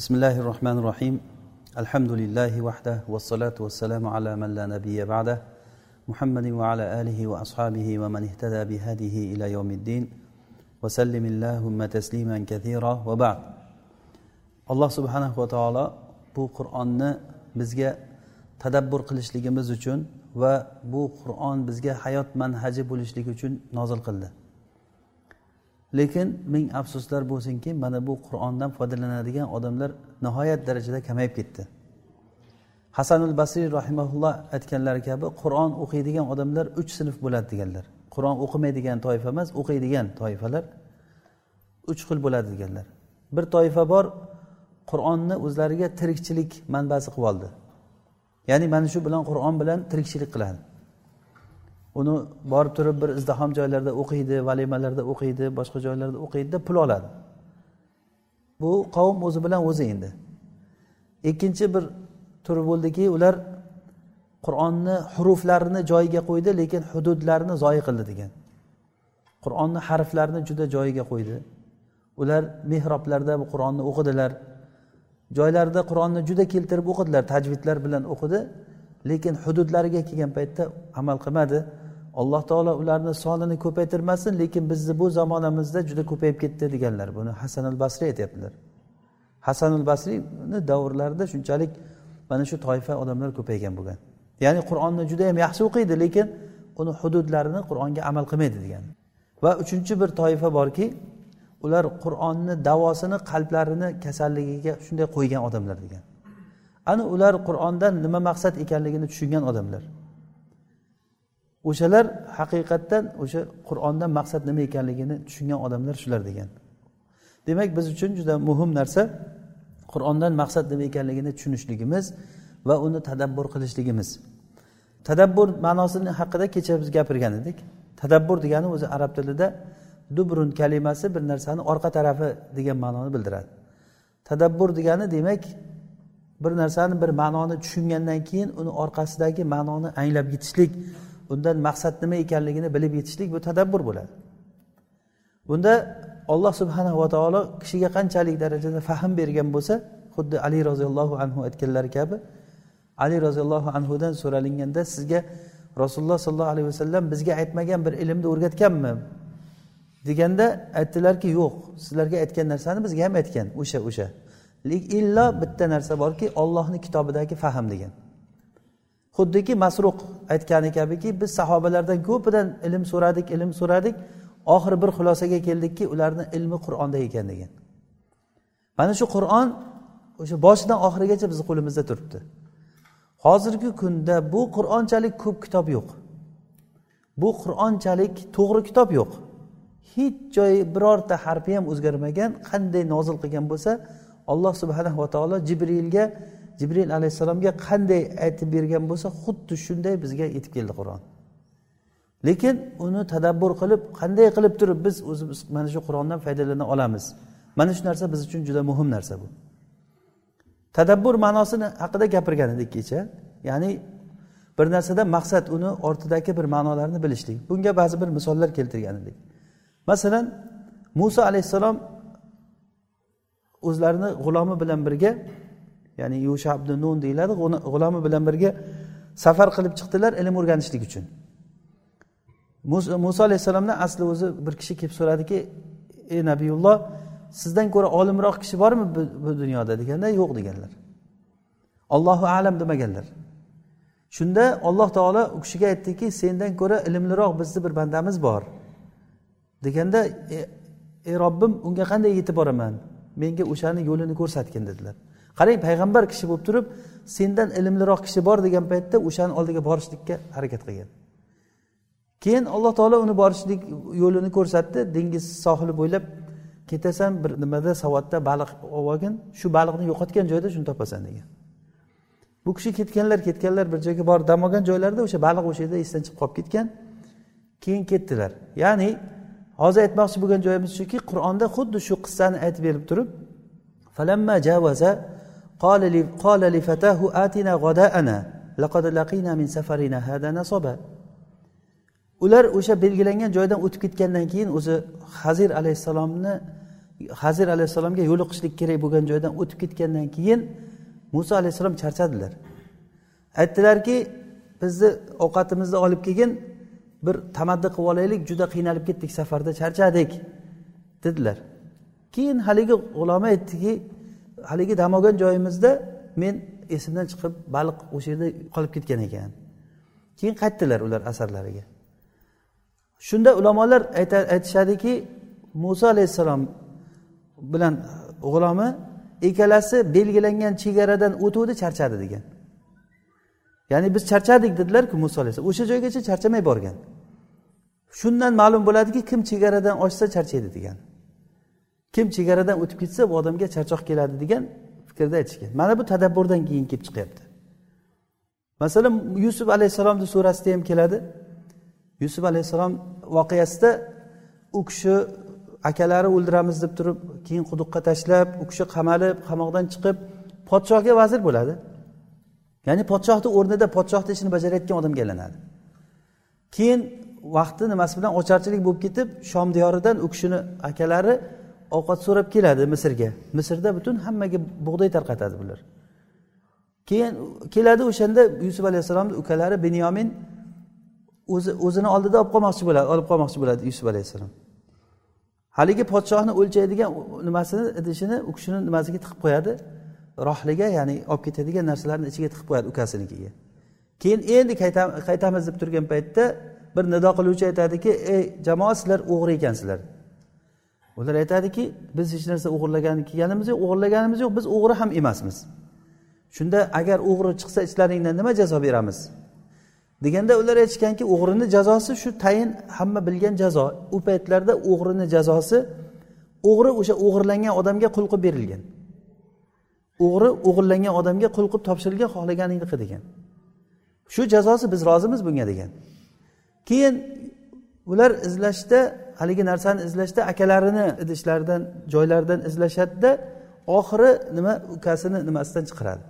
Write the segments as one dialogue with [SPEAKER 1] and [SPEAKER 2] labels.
[SPEAKER 1] بسم الله الرحمن الرحيم الحمد لله وحده والصلاة والسلام على من لا نبي بعده محمد وعلى آله وأصحابه ومن اهتدى بهذه إلى يوم الدين وسلم اللهم تسليما كثيرا وبعد alloh subhanahu va taolo bu qur'onni bizga tadabbur qilishligimiz uchun va bu qur'on bizga hayot manhaji bo'lishligi uchun nozil qildi Lekin ming afsuslar bo'lsinki mana bu qur'ondan foydalanadigan odamlar nihoyat darajada kamayib ketdi. Hasanul basriy rahimaulloh aytganlari kabi qur'on o'qiydigan odamlar uch sinf bo'ladi deganlar. Qur'on o'qimaydigan toifa emas o'qiydigan toifalar uch xil bo'ladi deganlar. Bir toifa bor qur'onni o'zlariga tirikchilik manbasi qilib oldi. Ya'ni mana shu bilan qur'on bilan tirikchilik qiladi. Uni borib turib bir izdihom joylarda o'qiydi valimalarda o'qiydi boshqa joylarda o'qiydida pul oladi. Bu qavm o'zi bilan o'zi endi. Ikkinchi bir turi bo'ldiki ular qur'onni huruflarini joyiga qo'ydi lekin hududlarini zoyi qildi degan. Qur'onni harflarini juda joyiga qo'ydi. Ular mehroblarda bu qur'onni o'qidilar. Joylarda qur'onni juda keltirib o'qidilar tajvidlar bilan o'qidi lekin hududlariga kelgan paytda amal qilmadi. Alloh taolo ularni sonini ko'paytirmasin lekin bizni bu zamonamizda juda ko'payib ketdi deganlar. Buni hasan al basriy aytyaptilar. Hasan al basriyni davrlarida shunchalik mana shu toifa odamlar ko'paygan bo'lgan. Ya'ni qur'onni juda yam yaxshi o'qiydi lekin uni hududlarini qur'onga amal qilmaydi degan. Va uchinchi bir toifa borki ular qur'onni davosini qalblarini kasalligiga shunday qo'ygan odamlar degan. Ana ular qur'ondan nima maqsad ekanligini tushungan odamlar. O'shalar haqiqatdan o'sha qur'ondan maqsad nima ekanligini tushungan odamlar shular degan. Demak biz uchun juda muhim narsa qur'ondan maqsad nima ekanligini tushunishligimiz va uni tadabbur qilishligimiz. Tadabbur ma'nosini haqida kecha biz gapirgan edik. Tadabbur degani o'zi arab tilida dubrun kalimasi bir narsani orqa tarafi degan ma'noni bildiradi. Tadabbur degani demak bir narsani bir ma'noni tushungandan keyin uni orqasidagi ma'noni anglab yetishlik undan maqsad nima ekanligini bilib yetishlik bu tadabbur bo'ladi. Bunda olloh subhanahu va taolo kishiga qanchalik darajada fahm bergan bo'lsa xuddi ali roziyallohu anhu aytganlari kabi ali roziyallohu anhudan so'ralinganda sizga rasululloh sollallohu alayhi vasallam bizga aytmagan bir ilmni o'rgatganmi? Deganda aytdilarki yo'q sizlarga aytgan narsani bizga ham aytgan o'sha o'sha. Illo bitta narsa borki ollohni kitobidagi fahm degan. Xuddiki masruq aytgani kabiki biz sahobalardan ko'pidan ilm so'radik ilm so'radik. Oxiri bir xulosaga keldikki ularni ilmi qur'onda ekan degan. Mana shu qur'on o'sha boshidan oxirigacha bizni qo'limizda turibdi. Hozirgi kunda bu qur'onchalik ko'p kitob yo'q. Bu qur'onchalik to'g'ri kitob yo'q. Hech joyi birorta harfi ham o'zgarmagan qanday nozil qilgan bo'lsa alloh subhanahu va taolo jibrilga jibril alayhissalomga qanday aytib bergan bo'lsa xuddi shunday bizga yetib keldi qur'on. Lekin uni tadabbur qilib qanday qilib turib biz o'zimiz mana shu qur'ondan foydalana olamiz? Mana shu narsa biz uchun juda muhim narsa bu. Tadabbur ma'nosini haqida gapirgan edik kecha. Ya'ni bir narsada maqsad uni ortidagi bir ma'nolarni bilishlik. Bunga ba'zi bir misollar keltirgan edik. Masalan muso alayhissalom o'zlarini g'ulomi bilan birga ya'ni yusha ibn nun deyiladi. G'ulomi bilan birga safar qilib chiqdilar ilm o'rganishlik uchun. Muso alayhissalomdan asli o'zi bir kishi kelib so'radiki ey nabiyulloh sizdan ko'ra olimroq kishi bormi bu dunyoda? deganda yo'q deganlar. Ollohu alam demaganlar. Shunda alloh taolo u kishiga aytdiki sendan ko'ra ilmliroq bizni bir bandamiz bor. deganda ey robbim unga qanday yetib boraman? Menga o'shani yo'lini ko'rsatgin dedilar. qarang payg'ambar kishi bo'lib turib sendan ilmliroq kishi bor degan paytda o'shani oldiga borishlikka harakat qilgan. Keyin alloh taolo uni borishlik yo'lini ko'rsatdi. Dengiz sohili bo'ylab ketasan bir nimada savatda baliq olgin shu baliqni yo'qotgan joyda shuni topasan degan. Bu kishi ketganlar ketganlar bir joyga borib dam olgan joylarida o'sha baliq o'sha yerda esdan chiqib qolib ketgan. Keyin ketdilar. Ya'ni hozir aytmoqchi bo'lgan joyimiz shuki qur'onda xuddi shu qissani aytib berib turib falamma javaza قال قال لفتاه آتنا غداءنا لقد لقينا من سفرنا هذا نصبا ular o'sha belgilangan joydan o'tib ketgandan keyin o'zi hazir alayhissalomni hazir alayhissalomga yo'liqishlik kerak bo'lgan joydan o'tib ketgandan keyin muso alayhissalom charchadilar aytdilarki bizni ovqatimizni olib kelgin bir tamaddi qilib olaylik juda qiynalib ketdik safarda charchadik dedilar keyin haligi g'uloma aytdiki haligi dam olgan joyimizda men esimdan chiqib baliq o'sha yerda qolib ketgan ekan. Keyin qaytdilar ular asarlariga. Shunda ulamolar aytishadiki muso alayhissalom bilan g'ulomi ikkalasi belgilangan chegaradan o'tuvdi charchadi degan. Ya'ni biz charchadik dedilarku muso alayhissalom. O'sha joygacha charchamay borgan. Shundan ma'lum bo'ladiki kim chegaradan oshsa charchaydi degan. Kim chegaradan o'tib ketsa bu odamga charchoq keladi degan fikrda aytishgan. Mana bu tadabburdan keyin kelib chiqyapti. Masalan yusuf alayhissalomni surasida ham keladi. Yusuf alayhissalom voqeasida u kishi akalari o'ldiramiz deb turib keyin quduqqa tashlab u kishi qamalib qamoqdan chiqib podshohga vazir bo'ladi. Ya'ni podshohni o'rnida podshohni ishini bajarayotgan odamga aylanadi. Keyin vaqti nimasi bilan ocharchilik bo'lib ketib shom diyoridan u kishini akalari ovqat so'rab keladi misrga. Misrda butun hammaga bug'doy tarqatadi bular. Keyin keladi o'shanda yusuf alayhissalomni ukalari binyomin o'zi o'zini oldida olib qolmoqchi bo'ladi olib qolmoqchi bo'ladi yusuf alayhissalom. Haligi podshohni o'lchaydigan nimasini idishini u kishini nimasiga tiqib qo'yadi? Rohliga ya'ni olib ketadigan narsalarni ichiga tiqib qo'yadi ukasinikiga. Keyin endi qaytamiz deb turgan paytda bir nido qiluvchi aytadiki ey jamoa sizlar o'g'ri ekansizlar. Ular aytadiki biz hech narsa o'g'irlagani kelganimiz yo'q o'g'irlaganimiz yo'q biz o'g'ri ham emasmiz. Shunda agar o'g'ri chiqsa ichlaringdan nima jazo beramiz? Deganda ular aytishganki o'g'rini jazosi shu tayin hamma bilgan jazo. U paytlarda o'g'rini jazosi o'g'ri o'sha o'g'irlangan odamga qul qilib berilgan. O'g'ri o'g'irlangan odamga qul qilib topshirilgan xohlaganingni qil degan. Shu jazosi biz rozimiz bunga degan. Keyin ular izlashda haligi narsani izlashda akalarini idishlaridan joylaridan izlashadida oxiri nima ukasini nimasidan chiqaradi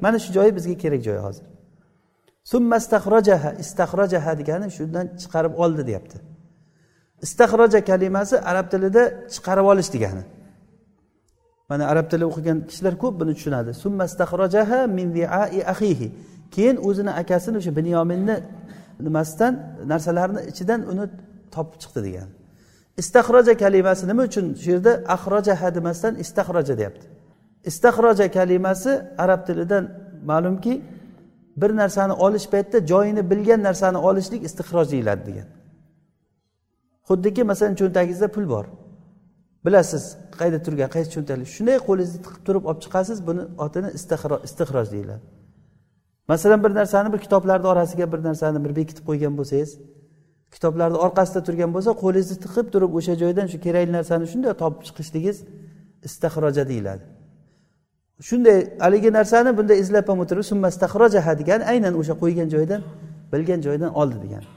[SPEAKER 1] mana shu joyi bizga kerak joy hozir. Istaxrojaha degani shundan chiqarib oldi deyapti. Istaxroja kalimasi arab tilida chiqarib olish degani. Mana arab tili o'qigan kishilar ko'p buni tushunadi. Keyin o'zini akasini o'sha binyominni nimasidan narsalarni ichidan uni topib chiqdi degan. Istahroja kalimasi nima uchun shu yerda axrojaha demasdan istahroja deyapti. Istahroja kalimasi arab tilidan ma'lumki bir narsani olish paytida joyini bilgan narsani olishlik istixroj deyiladi degan. Xuddiki masalan cho'ntagingizda pul bor. Bilasiz qayerda turgan qaysi cho'ntakda shunday qo'lingizni tiqib turib olib chiqasiz buni otini istixroj deyiladi. Masalan bir narsani bir kitoblarni orasiga bir narsani bir bekitib qo'ygan bo'lsangiz kitoblarni orqasida turgan bo'lsa qo'lingizni tiqib turib o'sha joydan shu kerakli narsani shunday topib chiqishligingiz istixroja deyiladi. Shunday haligi narsani bunday izlab ham o'tirib summa istahrojaha degani aynan o'sha qo'ygan joydan bilgan joydan oldi degani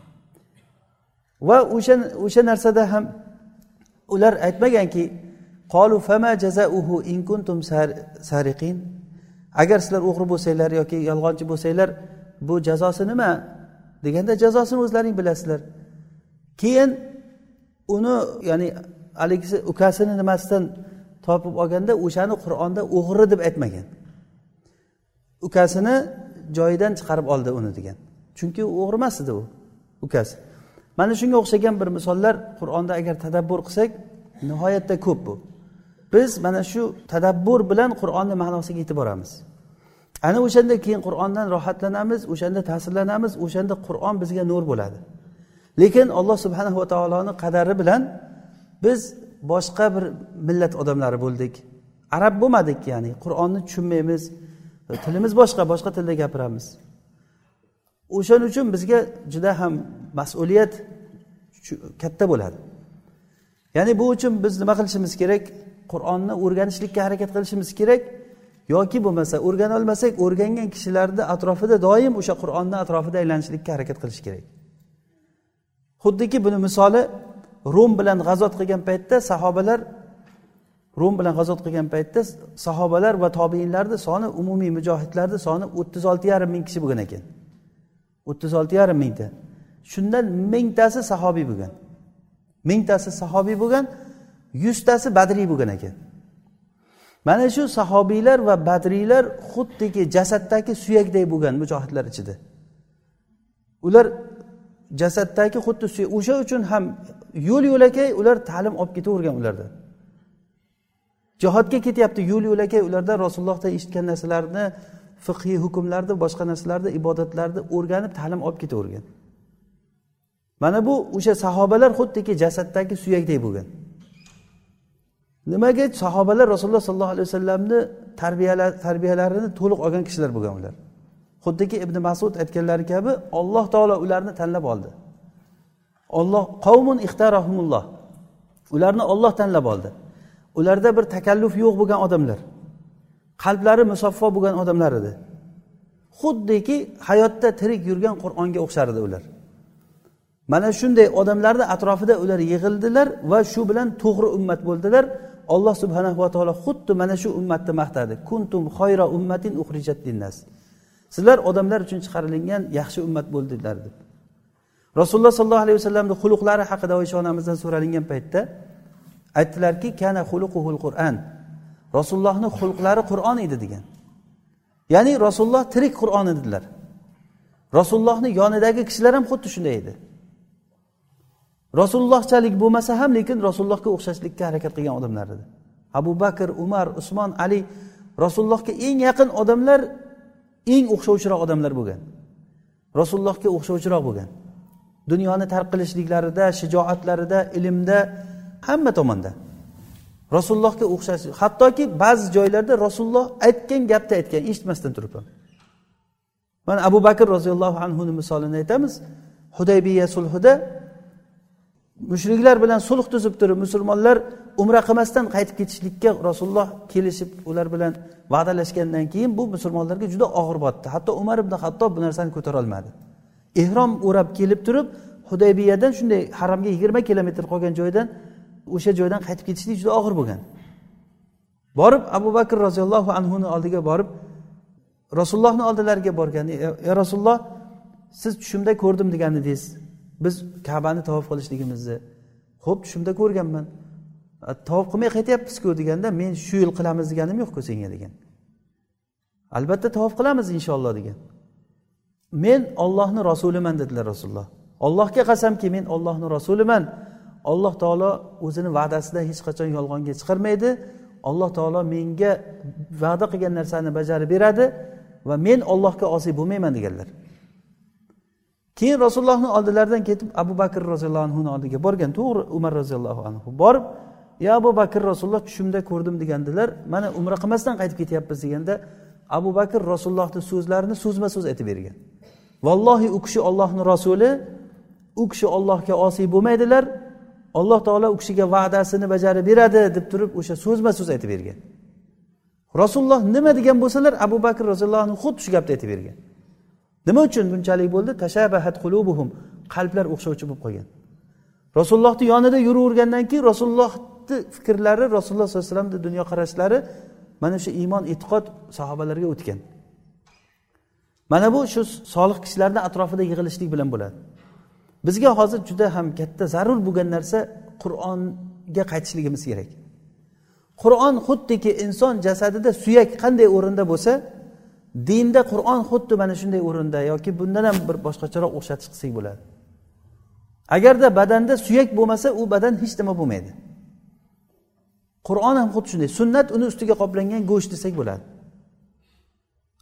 [SPEAKER 1] va o'sha o'sha narsada ham ular aytmaganki qolu fama jazauhu in kuntum sariqin? Agar sizlar o'g'ri bo'lsanglar yoki yolg'onchi bo'lsanglar bu jazosi nima? Deganda jazosini o'zlaring bilasizlar. Keyin uni ya'ni haligisi ukasini nimasidan topib olganda o'shani qur'onda o'g'ri deb aytmagan. Ukasini joyidan chiqarib oldi uni degan. Chunki o'g'ri emas edi u ukasi. Mana shunga o'xshagan bir misollar qur'onda agar tadabbur qilsak nihoyatda ko'p bu. Biz mana shu tadabbur bilan qur'onni ma'nosiga yetib boramiz. Ana o'shanda keyin qur'ondan rohatlanamiz o'shanda ta'sirlanamiz o'shanda qur'on bizga nur bo'ladi. Lekin alloh subhanahu va taoloni qadari bilan biz boshqa bir millat odamlari bo'ldik. Arab bo'lmadik ya'ni qur'onni tushunmaymiz tilimiz boshqa boshqa tilda gapiramiz. O'shaning uchun bizga juda ham mas'uliyat katta bo'ladi. Ya'ni bu uchun biz nima qilishimiz kerak? Qur'onni o'rganishlikka harakat qilishimiz kerak. Yoki bo'lmasa o'rgana olmasak o'rgangan kishilarni atrofida doim o'sha qur'onni atrofida aylanishlikka harakat qilish kerak. Xuddiki buni misoli rum bilan g'azot qilgan paytda sahobalar rum bilan g'azot qilgan paytda sahobalar va tobeinlarni soni umumiy mujohidlarni soni o'ttiz olti yarim ming kishi bo'lgan ekan. O'ttiz olti yarim mingta. Shundan mingtasi sahobiy bo'lgan. Mingtasi sahobiy bo'lgan yuztasi badriy bo'lgan ekan. Mana shu sahobiylar va badriylar xuddiki jasaddagi suyakday bo'lgan mujohidlar ichida. Ular jasaddagi xuddi suyak o'sha uchun ham yo'l yo'lakay ular ta'lim olib ketavergan ulardan jihodga ketyapti yo'l yo'lakay ulardan rasulullohdan eshitgan narsalarni fiqhiy hukmlarni boshqa narsalarni ibodatlarni o'rganib ta'lim olib ketavergan. Mana bu o'sha sahobalar xuddiki jasaddagi suyakdek bo'lgan. Nimaga sahobalar rasululloh sollallohu alayhi vasallamni tarbiyalarini to'liq olgan kishilar bo'lgan ular? Xuddiki ibn masud aytganlari kabi olloh taolo ularni tanlab oldi. Olloh qavmun ixtarahumulloh. Ularni olloh tanlab oldi. Ularda bir takalluf yo'q bo'lgan odamlar. Qalblari musaffo bo'lgan odamlar edi. Xuddiki hayotda tirik yurgan qur'onga o'xshar edi ular. Mana shunday odamlarni atrofida ular yig'ildilar va shu bilan to'g'ri ummat bo'ldilar. Olloh subhanava taolo xuddi mana shu ummatni maqtadi. Kuntum xoyra ummatin uxrijat linnas. Sizlar odamlar uchun chiqarilgan yaxshi ummat bo'ldinglar deb. Rasululloh sollallohu alayhi vasallamni xuluqlari haqida oysha onamizdan so'ralingan paytda aytdilarki kana xuluquhul qur'an. Rasulullohni xulqlari qur'on edi degan. Ya'ni rasululloh tirik qur'on edilar. Rasulullohni yonidagi kishilar ham xuddi shunday edi. Rasulullohchalik bo'lmasa ham lekin rasulullohga o'xshashlikka harakat qilgan odamlar edi. Abu bakr umar usmon ali rasulullohga eng yaqin odamlar eng o'xshovchiroq odamlar bo'lgan. Rasulullohga o'xshovchiroq bo'lgan. Dunyoni tark qilishliklarida shijoatlarida ilmda hamma tomonda. Rasulullohga o'xshash hattoki ba'zi joylarda rasululloh aytgan gapni aytgan eshitmasdan turib ham mana abu bakr roziyallohu anhuni misolini aytamiz. Hudaybiya sulhida mushriklar bilan sulh tuzib turib musulmonlar umra qilmasdan qaytib ketishlikka rasululloh kelishib ular bilan va'dalashgandan keyin bu musulmonlarga juda og'ir botdi. Hatto umar ibn hattob bu narsani ko'tarolmadi. Ehrom o'rab kelib turib hudaybiyadan shunday haramga yigirma kilometr qolgan joydan o'sha joydan qaytib ketishlik juda og'ir bo'lgan. Borib abu bakr roziyallohu anhuni oldiga borib rasulullohni oldilariga borgan ey rasululloh siz tushimda ko'rdim degan edingiz biz kabani tavof qilishligimizni ho'p tushimda ko'rganman. Tavof qilmay qaytyapmizku deganda men shu yil qilamiz deganim yo'qku senga degan. Albatta tavof qilamiz inshaalloh degan. Men ollohni rasuliman dedilar rasululloh. Ollohga qasamki men ollohni rasuliman. Alloh taolo o'zini va'dasidan hech qachon yolg'onga chiqarmaydi. Alloh taolo menga va'da qilgan narsani bajarib beradi va men ollohga osiy bo'lmayman deganlar. Keyin rasulullohni oldilaridan ketib abu bakr roziyallohu anhuni oldiga borgan. To'g'ri umar roziyallohu anhu borib ya abu bakr rasululloh tushimda ko'rdim degandilar. Mana umra qilmasdan qaytib ketyapmiz deganda abu bakr rasulullohni so'zlarini so'zma so'z aytib bergan. Vallohi u kishi ollohni rasuli u kishi ollohga osiy bo'lmaydilar. Alloh taolo u kishiga va'dasini bajarib beradi deb turib o'sha so'zma so'z aytib bergan. Rasululloh nima degan bo'lsalar abu bakr roziyallohu anhu xuddi shu gapni aytib bergan. Nima uchun bunchalik bo'ldi? Tashabahat qulubuhum. Qalblar o'xshovchi bo'lib qolgan. Rasulullohni yonida yuravergandan keyin rasulullohni fikrlari rasululloh sollallohu alayhi vasallamni dunyoqarashlari mana shu iymon e'tiqod sahobalarga o'tgan. Mana bu shu solih kishilarni atrofida yig'ilishlik bilan bo'ladi. Bizga hozir juda ham katta zarur bo'lgan narsa qur'onga qaytishligimiz kerak. Qur'on xuddiki inson jasadida suyak qanday o'rinda bo'lsa dinda qur'on xuddi mana shunday o'rinda yoki bundan ham bir boshqacharoq o'xshatish qilsak bo'ladi. Agarda badanda suyak bo'lmasa u badan hech nima bo'lmaydi. Qur'on ham xuddi shunday. Sunnat uni ustiga qoplangan go'sht desak bo'ladi.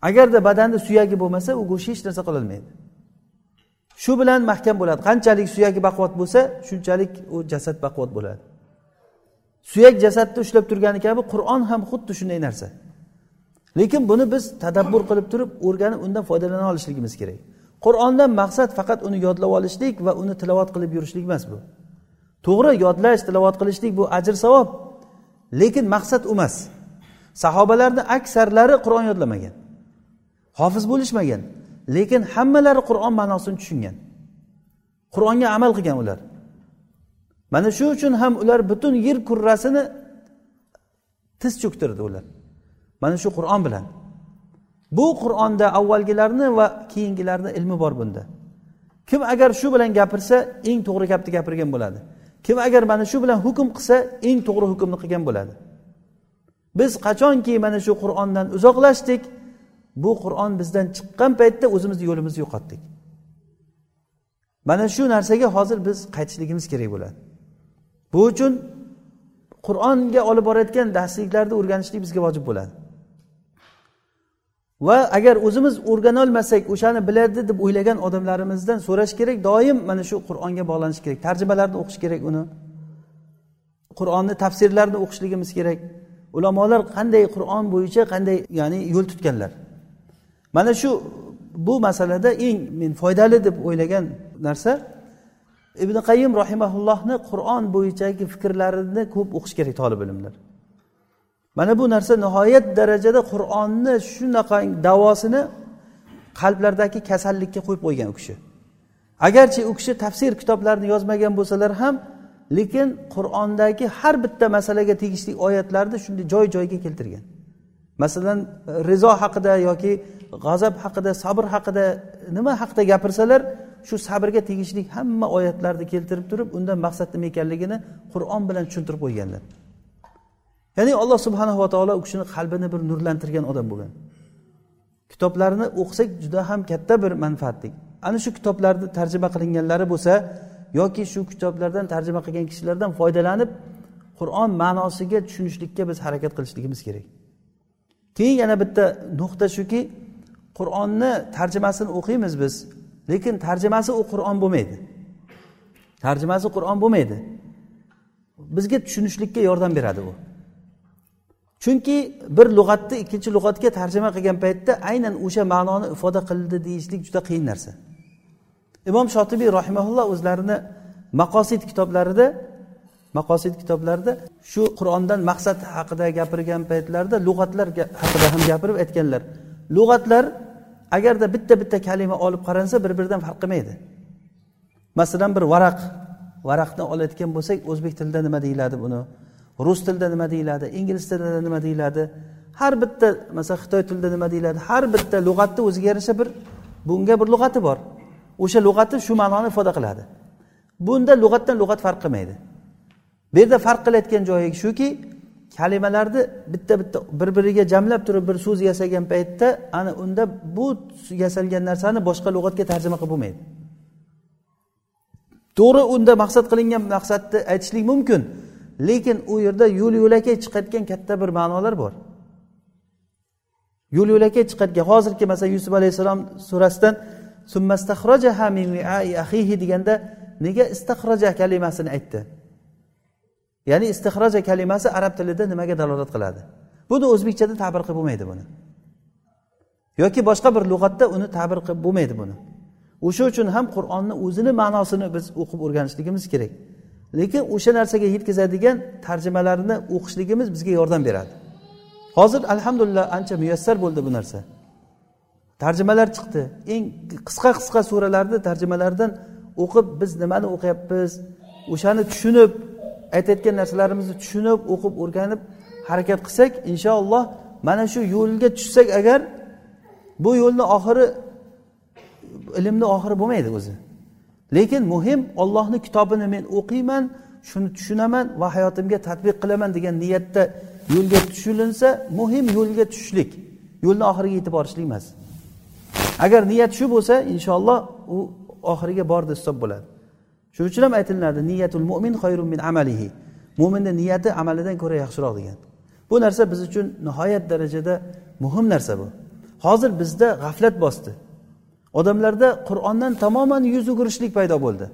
[SPEAKER 1] Agarda badanda suyagi bo'lmasa u go'sht hech narsa qilolmaydi. Shu bilan mahkam bo'ladi. Qanchalik suyagi baquvvat bo'lsa shunchalik u jasad baquvvat bo'ladi. Suyak jasadni ushlab turgani kabi qur'on ham xuddi shunday narsa. Lekin buni biz tadabbur qilib turib o'rganib undan foydalana olishligimiz kerak. Qur'ondan maqsad faqat uni yodlab olishlik va uni tilovat qilib yurishlik emas bu. To'g'ri yodlash tilovat qilishlik bu ajr savob lekin maqsad u emas. Sahobalarni aksarlari qur'on yodlamagan hofiz bo'lishmagan lekin hammalari qur'on ma'nosini tushungan. Qur'onga amal qilgan ular. Mana shu uchun ham ular butun yer kurrasini tiz cho'ktirdi ular. Mana shu qur'on bilan. Bu qur'onda avvalgilarni va keyingilarni ilmi bor bunda. Kim agar shu bilan gapirsa eng to'g'ri gapni gapirgan bo'ladi. Kim agar mana shu bilan hukm qilsa eng to'g'ri hukmni qilgan bo'ladi. Biz qachonki mana shu qur'ondan uzoqlashdik bu qur'on bizdan chiqqan paytda o'zimizni yo'limizni yo'qotdik. Mana shu narsaga hozir biz qaytishligimiz kerak bo'ladi. Bu uchun qur'onga olib borayotgan darsliklarni o'rganishlik bizga vojib bo'ladi. Va agar o'zimiz o'rganolmasak o'shani biladi deb o'ylagan odamlarimizdan so'rash kerak doim mana shu qur'onga bog'lanish kerak. Tarjimalarni o'qish kerak uni. Qur'onni tafsirlarini o'qishligimiz kerak. Ulamolar qanday qur'on bo'yicha qanday ya'ni yo'l tutganlar. Mana shu bu masalada eng men foydali deb o'ylagan narsa ibn qayim rahimaullohni qur'on bo'yichagi fikrlarini ko'p o'qish kerak tolib ilmlar. Mana bu narsa nihoyat darajada qur'onni shunaqa davosini qalblardagi kasallikka qo'yib qo'ygan u kishi. Agarchi u kishi tafsir kitoblarini yozmagan bo'lsalar ham lekin qur'ondagi har bitta masalaga tegishli oyatlarni shunday joy joyiga keltirgan. Masalan rizo haqida yoki g'azab haqida sabr haqida nima haqida gapirsalar shu sabrga tegishli hamma oyatlarni keltirib turib undan maqsad nima ekanligini qur'on bilan tushuntirib qo'yganlar. Ya'ni alloh subhanava taolo u kishini qalbini bir nurlantirgan odam bo'lgan. Kitoblarini o'qisak juda ham katta bir manfaatli ana shu kitoblarni tarjima qilinganlari bo'lsa yoki shu kitoblardan tarjima qilgan kishilardan foydalanib qur'on ma'nosiga tushunishlikka biz harakat qilishligimiz kerak. Keyin yana bitta nuqta shuki qur'onni tarjimasini o'qiymiz biz lekin tarjimasi u qur'on bo'lmaydi. Tarjimasi qur'on bo'lmaydi. Bizga tushunishlikka yordam beradi u. chunki bir lug'atni ikkinchi lug'atga tarjima qilgan paytda aynan o'sha ma'noni ifoda qildi deyishlik juda qiyin narsa. Imom shotibiy rahimaulloh o'zlarini maqosid kitoblarida maqosid kitoblarida shu qur'ondan maqsad haqida gapirgan paytlarida lug'atlar haqida ham gapirib aytganlar. Lug'atlar agarda bitta bitta kalima olib qaransa bir biridan farq qilmaydi. Masalan bir varaq varaqni olayotgan bo'lsak o'zbek tilida nima deyiladi buni? Rus tilida nima deyiladi ingliz tilida nima deyiladi har bitta masalan xitoy tilida nima deyiladi har bitta lug'atni o'ziga yarasha bir bunga bir lug'ati bor. O'sha lug'ati shu ma'noni ifoda qiladi. Bunda lug'atdan lug'at farq qilmaydi. Bu yerda farq qilayotgan joyi shuki kalimalarni bitta bitta bir biriga jamlab turib bir so'z yasagan paytda ana unda bu yasalgan narsani boshqa lug'atga tarjima qilib bo'lmaydi. To'g'ri unda maqsad qilingan maqsadni aytishlik mumkin. Lekin u yerda yo'l yo'lakay chiqayotgan katta bir ma'nolar bor. Yo'l yo'lakay chiqayotgan hozirgi masalan yusuf alayhissalom surasidan deganda nega istahroja kalimasini aytdi? Ya'ni istihroja kalimasi arab tilida nimaga dalolat qiladi? Buni o'zbekchada ta'bir qilib bo'lmaydi buni. Yoki boshqa bir lug'atda uni ta'bir qilib bo'lmaydi buni. O'sha uchun ham qur'onni o'zini ma'nosini biz o'qib o'rganishligimiz kerak. Lekin o'sha narsaga yetkazadigan tarjimalarni o'qishligimiz bizga yordam beradi. Hozir alhamdulillah ancha muyassar bo'ldi bu narsa. Tarjimalar chiqdi. Eng qisqa qisqa suralarni tarjimalaridan o'qib biz nimani o'qiyapmiz? O'shani tushunib aytayotgan narsalarimizni tushunib o'qib o'rganib harakat qilsak inshaalloh mana shu yo'lga tushsak agar bu yo'lni oxiri ilmni oxiri bo'lmaydi o'zi. Lekin muhim ollohni kitobini men o'qiyman shuni tushunaman va hayotimga tadbiq qilaman degan niyatda yo'lga tushilinsa muhim yo'lga tushishlik yo'lni oxiriga yetib borishlik emas. Agar niyat shu bo'lsa inshaalloh u oxiriga bordi hisob bo'ladi. Shuning uchun ham aytilinadi niyatul mo'min xayrun min amalihi. Mo'minni niyati amalidan ko'ra yaxshiroq degan. Bu narsa biz uchun nihoyat darajada muhim narsa bu. Hozir bizda g'aflat bosdi. Odamlarda qur'ondan tamoman yuz o'girishlik paydo bo'ldi.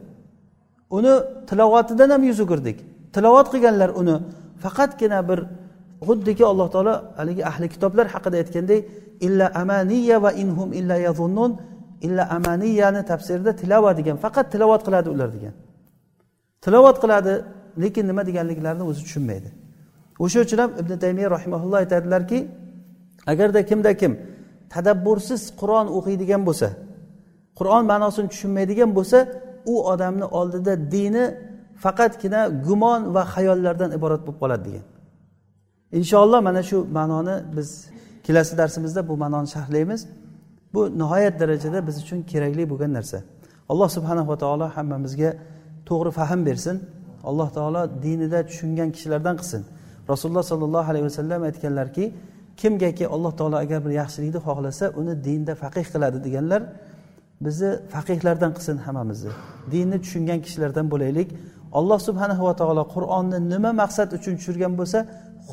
[SPEAKER 1] Uni tilovatidan ham yuz o'girdik. Tilovat qilganlar uni faqatgina bir xuddiki alloh taolo haligi ahli kitoblar haqida aytgandek illa amaniya va inhum illa yazunnun illa amaniyani tafsirida tilova degan faqat tilovat qiladi ular degan. Tilovat qiladi lekin nima deganliklarini o'zi tushunmaydi. O'sha uchun ham ibn taymiya rahimaulloh aytadilarki agarda kimda kim tadabbursiz qur'on o'qiydigan bo'lsa qur'on ma'nosini tushunmaydigan bo'lsa u odamni oldida dini faqatgina gumon va xayollardan iborat bo'lib qoladi degan. Inshaalloh mana shu ma'noni biz kelasi darsimizda bu ma'noni sharhlaymiz. Bu nihoyat darajada biz uchun kerakli bo'lgan narsa. Alloh subhanava taolo hammamizga to'g'ri fahm bersin. Alloh taolo dinida tushungan kishilardan qilsin. Rasululloh sollallohu alayhi vasallam aytganlarki kimgaki alloh taolo agar bir yaxshilikni xohlasa uni dinda faqih qiladi deganlar bizni faqihlardan qilsin hammamizni. Dinni tushungan kishilardan bo'laylik. Alloh subhanahu va taolo qur'onni nima maqsad uchun tushirgan bo'lsa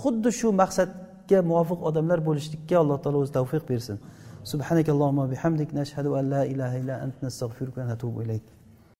[SPEAKER 1] xuddi shu maqsadga muvofiq odamlar bo'lishlikka alloh taolo o'zi tavfiq bersin. Subhanakallohumma bihamdik. Nashhadu an la ilaha illa ant. Nastag'firuka va natubu ilayk.